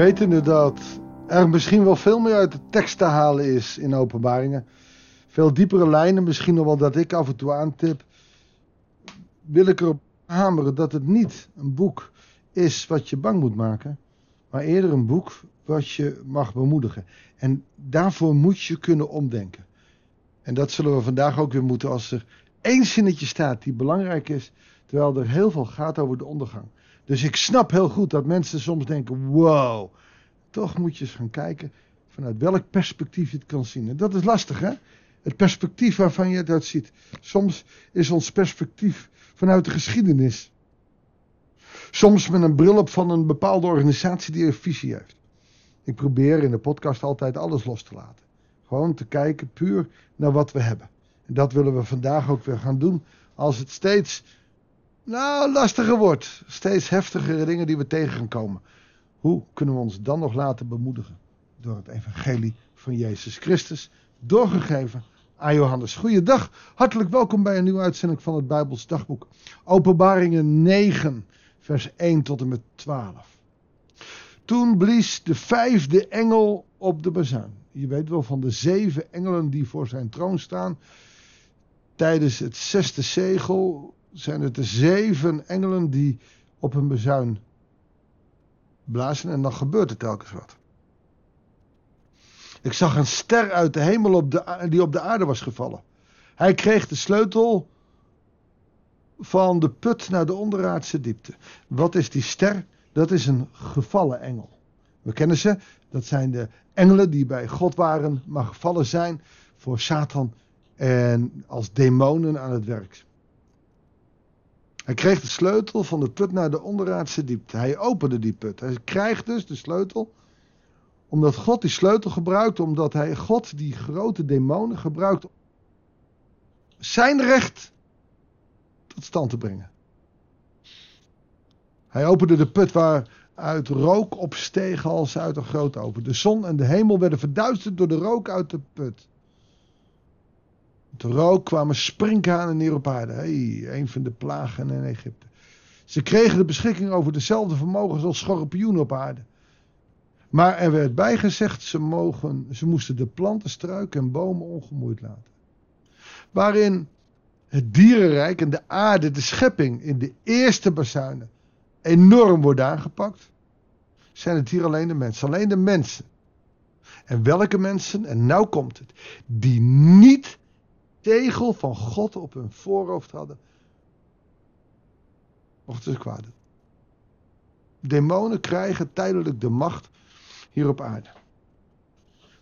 Wetende dat er misschien wel veel meer uit de tekst te halen is in openbaringen. Veel diepere lijnen, misschien nog wel dat ik af en toe aantip. Wil ik erop hameren dat het niet een boek is wat je bang moet maken. Maar eerder een boek wat je mag bemoedigen. En daarvoor moet je kunnen omdenken. En dat zullen we vandaag ook weer moeten als er één zinnetje staat die belangrijk is. Terwijl er heel veel gaat over de ondergang. Dus ik snap heel goed dat mensen soms denken: wow. Toch moet je eens gaan kijken vanuit welk perspectief je het kan zien. En dat is lastig, hè? Het perspectief waarvan je dat ziet. Soms is ons perspectief vanuit de geschiedenis. Soms met een bril op van een bepaalde organisatie die een visie heeft. Ik probeer in de podcast altijd alles los te laten. Gewoon te kijken puur naar wat we hebben. En dat willen we vandaag ook weer gaan doen. Als het steeds nou, lastiger wordt. Steeds heftigere dingen die we tegen gaan komen. Hoe kunnen we ons dan nog laten bemoedigen? Door het evangelie van Jezus Christus. Doorgegeven aan Johannes. Goeiedag. Hartelijk welkom bij een nieuwe uitzending van het Bijbels Dagboek. Openbaringen 9, vers 1 tot en met 12. Toen blies de vijfde engel op de bazuin. Je weet wel van de zeven engelen die voor zijn troon staan. Tijdens het zesde zegel zijn het de zeven engelen die op een bezuin blazen en dan gebeurt er telkens wat. Ik zag een ster uit de hemel op de, die op de aarde was gevallen. Hij kreeg de sleutel van de put naar de onderaardse diepte. Wat is die ster? Dat is een gevallen engel. We kennen ze. Dat zijn de engelen die bij God waren, maar gevallen zijn voor Satan en als demonen aan het werk. Hij kreeg de sleutel van de put naar de onderaardse diepte. Hij opende die put. Hij krijgt dus de sleutel omdat God die sleutel gebruikt, omdat hij God die grote demonen gebruikt zijn recht tot stand te brengen. Hij opende de put waaruit rook opsteeg als uit een grote open. De zon en de hemel werden verduisterd door de rook uit de put. De rook kwamen sprinkhanen neer op aarde. Hey, een van de plagen in Egypte. Ze kregen de beschikking over dezelfde vermogens als schorpioenen op aarde. Maar er werd bijgezegd, ze, mogen, ze moesten de planten, struiken en bomen ongemoeid laten. Waarin het dierenrijk en de aarde, de schepping in de eerste bazuinen enorm wordt aangepakt, zijn het hier alleen de mensen. Alleen de mensen. En welke mensen, en nou komt het, die niet tegel van God op hun voorhoofd hadden, mochten ze kwaad. Demonen krijgen tijdelijk de macht hier op aarde.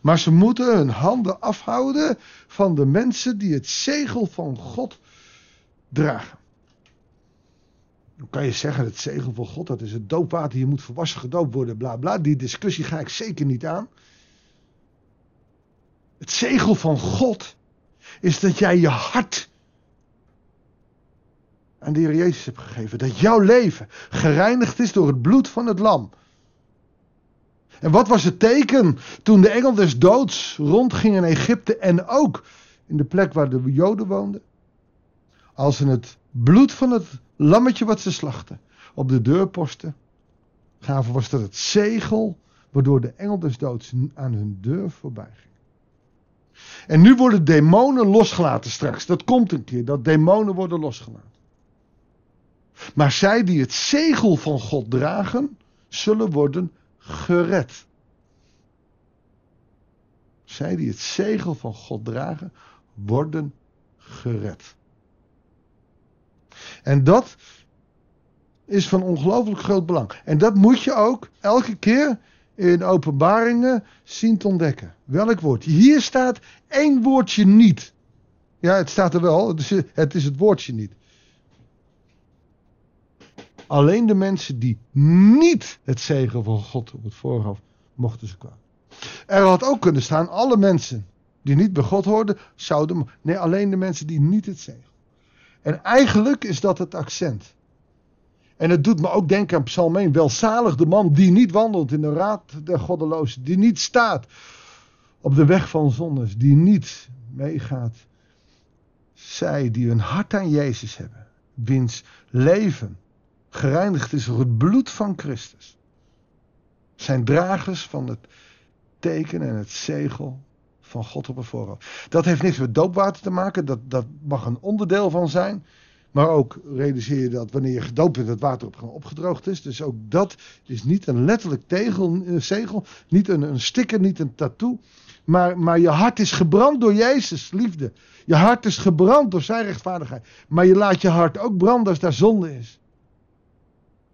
Maar ze moeten hun handen afhouden van de mensen die het zegel van God dragen. Dan kan je zeggen, het zegel van God, dat is het doopwater, je moet volwassen gedoopt worden, bla bla. Die discussie ga ik zeker niet aan. Het zegel van God is dat jij je hart aan de Heer Jezus hebt gegeven. Dat jouw leven gereinigd is door het bloed van het lam. En wat was het teken toen de engel des doods rondging in Egypte en ook in de plek waar de Joden woonden? Als ze het bloed van het lammetje wat ze slachten op de deurposten gaven, was dat het zegel waardoor de engel des doods aan hun deur voorbij ging. En nu worden demonen losgelaten straks. Dat komt een keer, dat demonen worden losgelaten. Maar zij die het zegel van God dragen, zullen worden gered. Zij die het zegel van God dragen, worden gered. En dat is van ongelooflijk groot belang. En dat moet je ook elke keer in openbaringen zien te ontdekken. Welk woord? Hier staat één woordje niet. Ja, het staat er wel, het is het, is het woordje niet. Alleen de mensen die niet het zegen van God op het voorhoofd mochten ze kwamen. Er had ook kunnen staan, alle mensen die niet bij God hoorden, zouden. Nee, alleen de mensen die niet het zegen. En eigenlijk is dat het accent. En het doet me ook denken aan Psalm 1. Welzalig de man die niet wandelt in de raad der goddelozen. Die niet staat op de weg van zondes. Die niet meegaat. Zij die hun hart aan Jezus hebben. Wiens leven gereinigd is door het bloed van Christus. Zijn dragers van het teken en het zegel van God op een voorhoofd. Dat heeft niks met doopwater te maken. Dat, dat mag een onderdeel van zijn. Maar ook realiseer je dat wanneer je gedoopt bent, het water op, opgedroogd is. Dus ook dat is niet een letterlijk tegel, een zegel, niet een, een sticker, niet een tattoo. Maar, maar je hart is gebrand door Jezus' liefde. Je hart is gebrand door zijn rechtvaardigheid. Maar je laat je hart ook branden als daar zonde is.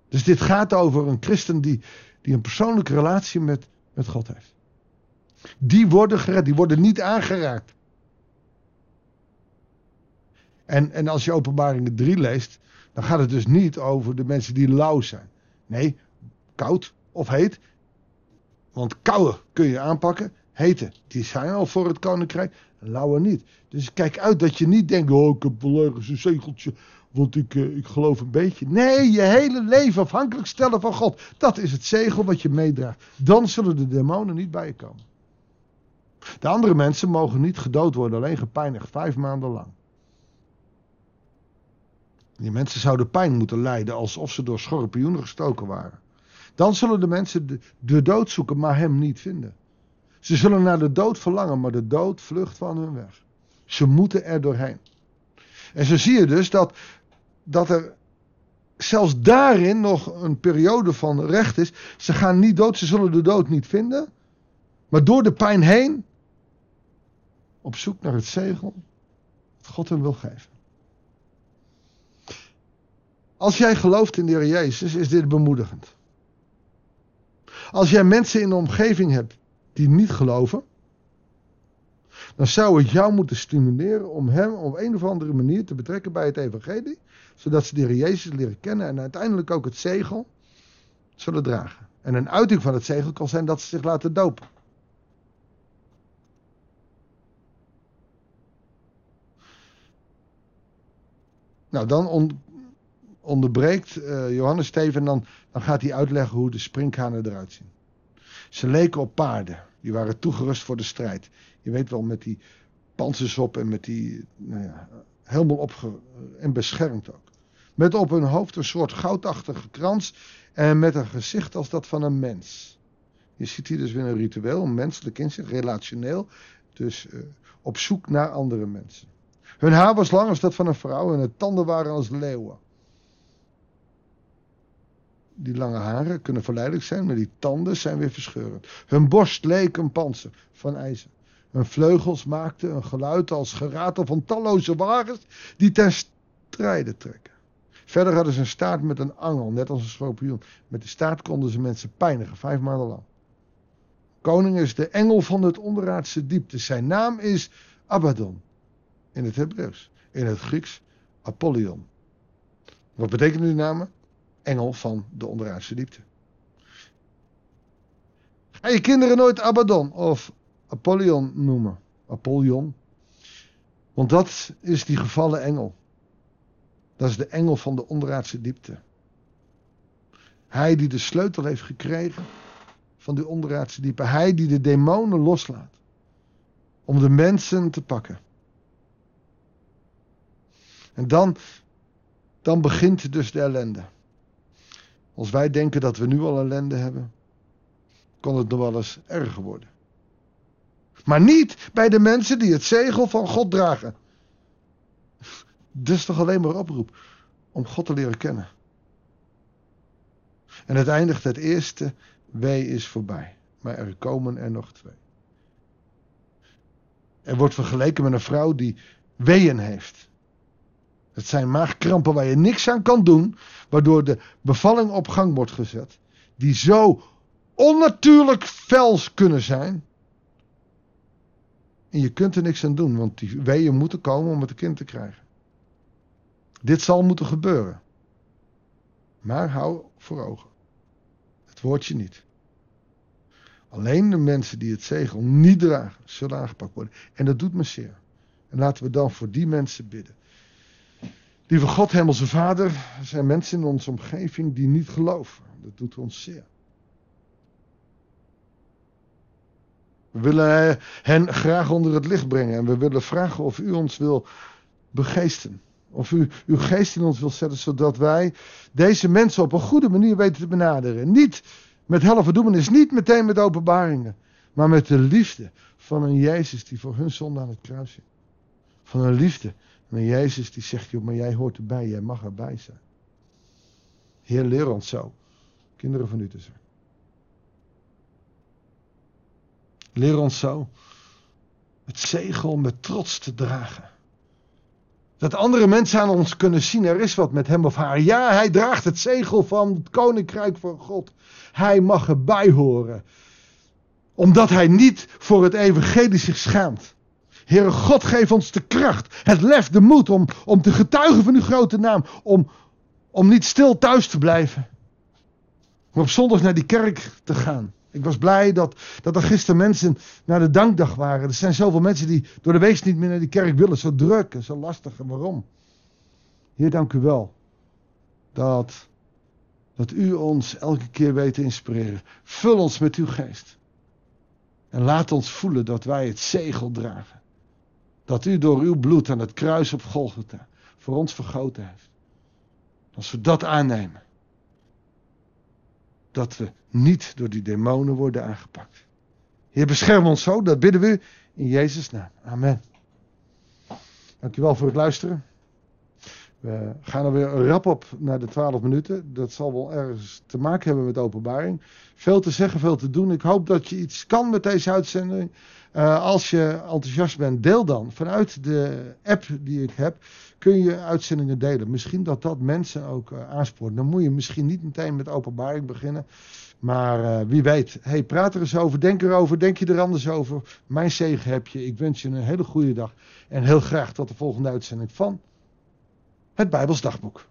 Dus dit gaat over een christen die, die een persoonlijke relatie met, met God heeft. Die worden gered, die worden niet aangeraakt. En, en als je openbaringen 3 leest, dan gaat het dus niet over de mensen die lauw zijn. Nee, koud of heet. Want koude kun je aanpakken. Hete, die zijn al voor het koninkrijk. Lauwe niet. Dus kijk uit dat je niet denkt, oh ik heb wel ergens een zegeltje, want ik, eh, ik geloof een beetje. Nee, je hele leven afhankelijk stellen van God. Dat is het zegel wat je meedraagt. Dan zullen de demonen niet bij je komen. De andere mensen mogen niet gedood worden, alleen gepijnigd, vijf maanden lang. Die mensen zouden pijn moeten lijden alsof ze door schorpioenen gestoken waren. Dan zullen de mensen de, dood zoeken, maar hem niet vinden. Ze zullen naar de dood verlangen, maar de dood vlucht van hun weg. Ze moeten er doorheen. En zo zie je dus dat, dat er zelfs daarin nog een periode van recht is. Ze gaan niet dood, ze zullen de dood niet vinden. Maar door de pijn heen, op zoek naar het zegel dat God hem wil geven. Als jij gelooft in de Heer Jezus, is dit bemoedigend. Als jij mensen in de omgeving hebt die niet geloven, dan zou het jou moeten stimuleren om hem op een of andere manier te betrekken bij het evangelie, zodat ze de Heer Jezus leren kennen en uiteindelijk ook het zegel zullen dragen. En een uiting van het zegel kan zijn dat ze zich laten dopen. Nou, dan onderbreekt uh, Johannes Steven, dan, dan gaat hij uitleggen hoe de sprinkhanen eruit zien. Ze leken op paarden, die waren toegerust voor de strijd. Je weet wel, met die panzers op en met die, nou ja, helemaal opge... en beschermd ook. Met op hun hoofd een soort goudachtige krans en met een gezicht als dat van een mens. Je ziet hier dus weer een ritueel, een menselijk inzicht, relationeel. Dus uh, op zoek naar andere mensen. Hun haar was lang als dat van een vrouw en hun tanden waren als leeuwen die lange haren kunnen verleidelijk zijn, maar die tanden zijn weer verscheurend. Hun borst leek een panzer van ijzer. Hun vleugels maakten een geluid als geratel van talloze wagens die ten strijde trekken. Verder hadden ze een staart met een angel, net als een schorpioen. Met de staart konden ze mensen pijnigen, vijf maanden lang. Koning is de engel van het onderaardse diepte. Zijn naam is Abaddon. In het Hebreeuws. In het Grieks Apollyon. Wat betekenen die namen? Engel van de onderaardse diepte. Ga je kinderen nooit Abaddon of Apollyon noemen? Apollyon. Want dat is die gevallen engel. Dat is de engel van de onderaardse diepte. Hij die de sleutel heeft gekregen van die onderaardse diepte. Hij die de demonen loslaat. Om de mensen te pakken. En dan, dan begint dus de ellende. Als wij denken dat we nu al ellende hebben, kan het nog wel eens erger worden. Maar niet bij de mensen die het zegel van God dragen. Dus toch alleen maar oproep om God te leren kennen. En het eindigt het eerste wee is voorbij. Maar er komen er nog twee. Er wordt vergeleken met een vrouw die weeën heeft. Het zijn maagkrampen waar je niks aan kan doen, waardoor de bevalling op gang wordt gezet, die zo onnatuurlijk fels kunnen zijn. En je kunt er niks aan doen, want die weeën moeten komen om het kind te krijgen. Dit zal moeten gebeuren. Maar hou voor ogen. Het woordje niet. Alleen de mensen die het zegel niet dragen, zullen aangepakt worden. En dat doet me zeer. En laten we dan voor die mensen bidden. Lieve God, Hemelse Vader, er zijn mensen in onze omgeving die niet geloven. Dat doet ons zeer. We willen hen graag onder het licht brengen en we willen vragen of u ons wil begeesten. Of u uw geest in ons wil zetten, zodat wij deze mensen op een goede manier weten te benaderen. Niet Met helverdoemenis, niet meteen met openbaringen, maar met de liefde van een Jezus die voor hun zonde aan het kruis zit. Van een liefde een Jezus die zegt, joh, maar jij hoort erbij, jij mag erbij zijn. Heer, leer ons zo, kinderen van u te. Leer ons zo het zegel met trots te dragen. Dat andere mensen aan ons kunnen zien, er is wat met hem of haar. Ja, hij draagt het zegel van het koninkrijk van God. Hij mag erbij horen. Omdat hij niet voor het evangelie zich schaamt. Heere God, geef ons de kracht, het lef, de moed om, om te getuigen van uw grote naam. Om, om niet stil thuis te blijven. Maar op zondags naar die kerk te gaan. Ik was blij dat, dat er gisteren mensen naar de dankdag waren. Er zijn zoveel mensen die door de week niet meer naar die kerk willen. Zo druk en zo lastig. Waarom? Heer, dank u wel. Dat, dat u ons elke keer weet te inspireren. Vul ons met uw geest. En laat ons voelen dat wij het zegel dragen. Dat u door uw bloed aan het kruis op Golgotha voor ons vergoten heeft. Als we dat aannemen dat we niet door die demonen worden aangepakt. Heer, bescherm ons zo, dat bidden we in Jezus' naam. Amen. Dankjewel voor het luisteren. We gaan er weer rap op naar de 12 minuten. Dat zal wel ergens te maken hebben met openbaring. Veel te zeggen, veel te doen. Ik hoop dat je iets kan met deze uitzending. Uh, als je enthousiast bent, deel dan. Vanuit de app die ik heb, kun je uitzendingen delen. Misschien dat dat mensen ook uh, aanspoort. Dan moet je misschien niet meteen met openbaring beginnen. Maar uh, wie weet. Hey, praat er eens over. Denk erover. Denk je er anders over. Mijn zegen heb je. Ik wens je een hele goede dag. En heel graag tot de volgende uitzending van het Bijbels Dagboek.